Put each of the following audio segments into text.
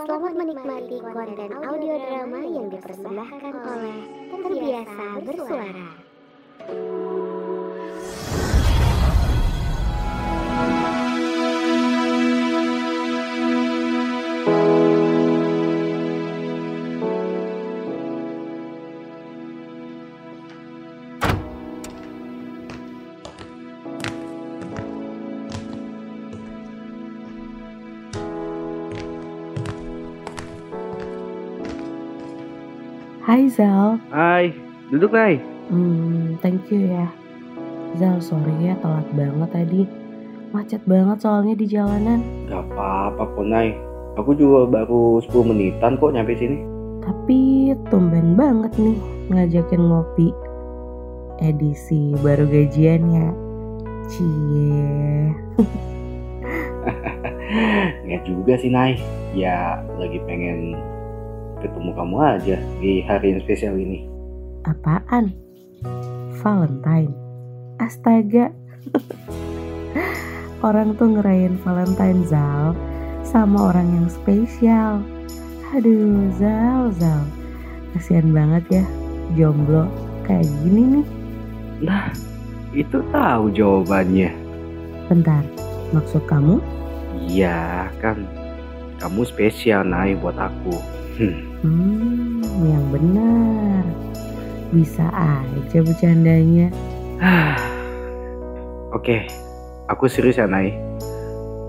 Selamat menikmati konten audio drama yang dipersembahkan oleh Terbiasa Bersuara. Hai Zal, Hai, duduk Nay. hmm, thank you ya. Zal, sorry ya telat banget tadi. Macet banget soalnya di jalanan. Gak apa-apa kok Nay. Aku juga baru 10 menitan kok nyampe sini. Tapi tumben banget nih ngajakin ngopi. Edisi baru gajian ya. Cie. Nggak juga sih Nay. Ya lagi pengen ketemu kamu aja di hari yang spesial ini. Apaan? Valentine. Astaga. orang tuh ngerayain Valentine Zal sama orang yang spesial. Aduh, Zal, Zal. Kasihan banget ya jomblo kayak gini nih. Nah, itu tahu jawabannya. Bentar, maksud kamu? Iya kan, kamu spesial Nay buat aku. Hmm, yang benar. Bisa aja bercandanya. Oke, aku serius ya Nay.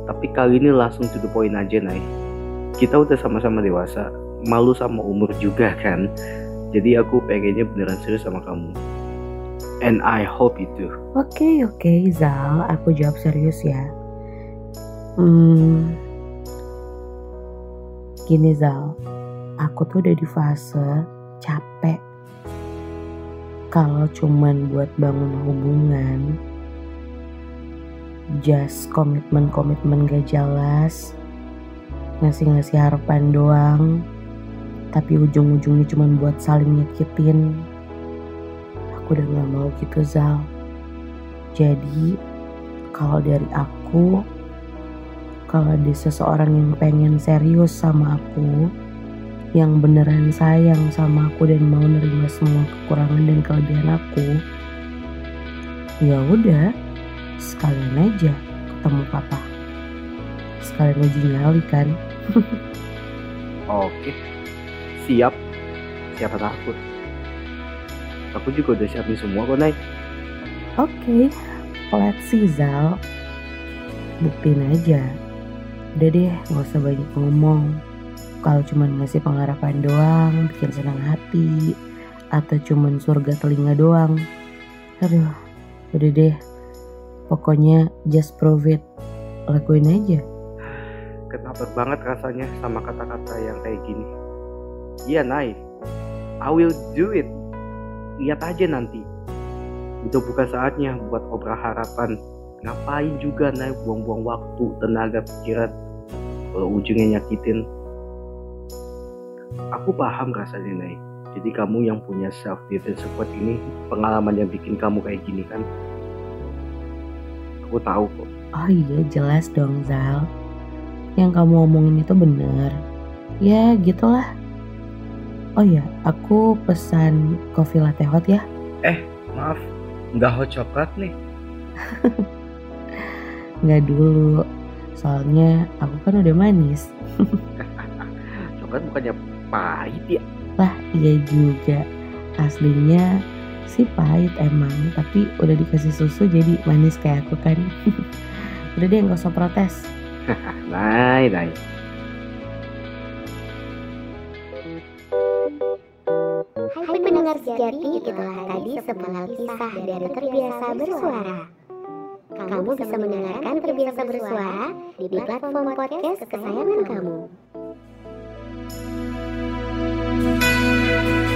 Tapi kali ini langsung to the point aja Nay. Kita udah sama-sama dewasa, malu sama umur juga kan. Jadi aku pengennya beneran serius sama kamu. And I hope itu. Oke, oke, Zal. Aku jawab serius ya. Hmm, gini Zal, aku tuh udah di fase capek. Kalau cuman buat bangun hubungan, just komitmen-komitmen gak jelas, ngasih-ngasih harapan doang, tapi ujung-ujungnya cuman buat saling nyakitin. Aku udah gak mau gitu Zal. Jadi kalau dari aku, kalau ada seseorang yang pengen serius sama aku, yang beneran sayang sama aku dan mau nerima semua kekurangan dan kelebihan aku, ya udah, sekalian aja ketemu papa. Sekalian uji nyali kan. Oke, siap. Siapa takut? Aku juga udah siapin semua kok Nay. Oke, let's see Zal. Buktiin aja. Udah deh, gak usah banyak ngomong. Kalau cuma ngasih pengharapan doang, bikin senang hati, atau cuman surga telinga doang. Aduh, udah deh. Pokoknya just prove it. Lakuin aja. Kenapa banget rasanya sama kata-kata yang kayak gini? Iya Nay, I will do it. Lihat aja nanti. Udah bukan saatnya buat obral harapan. Ngapain juga Nay buang-buang waktu, tenaga, pikiran. Kalau ujungnya nyakitin. Aku paham rasanya Nay. Jadi kamu yang punya self defense support ini pengalaman yang bikin kamu kayak gini kan? Aku tahu kok. Oh iya, jelas dong Zal. Yang kamu omongin itu bener. Ya gitulah. Oh ya, aku pesan kopi latte hot ya. Maaf, nggak hot coklat nih. Nggak dulu. Soalnya aku kan udah manis. Coklat bukannya pahit ya? Lah iya juga. Aslinya sih pahit emang. Tapi udah dikasih susu jadi manis kayak aku kan. udah deh nggak usah protes. Nay, nay. Hai pendengar sejati, itulah tadi sepenggal kisah dari Terbiasa Bersuara. Kamu bisa mendengarkan Terbiasa Bersuara di platform podcast kesayangan kamu. Música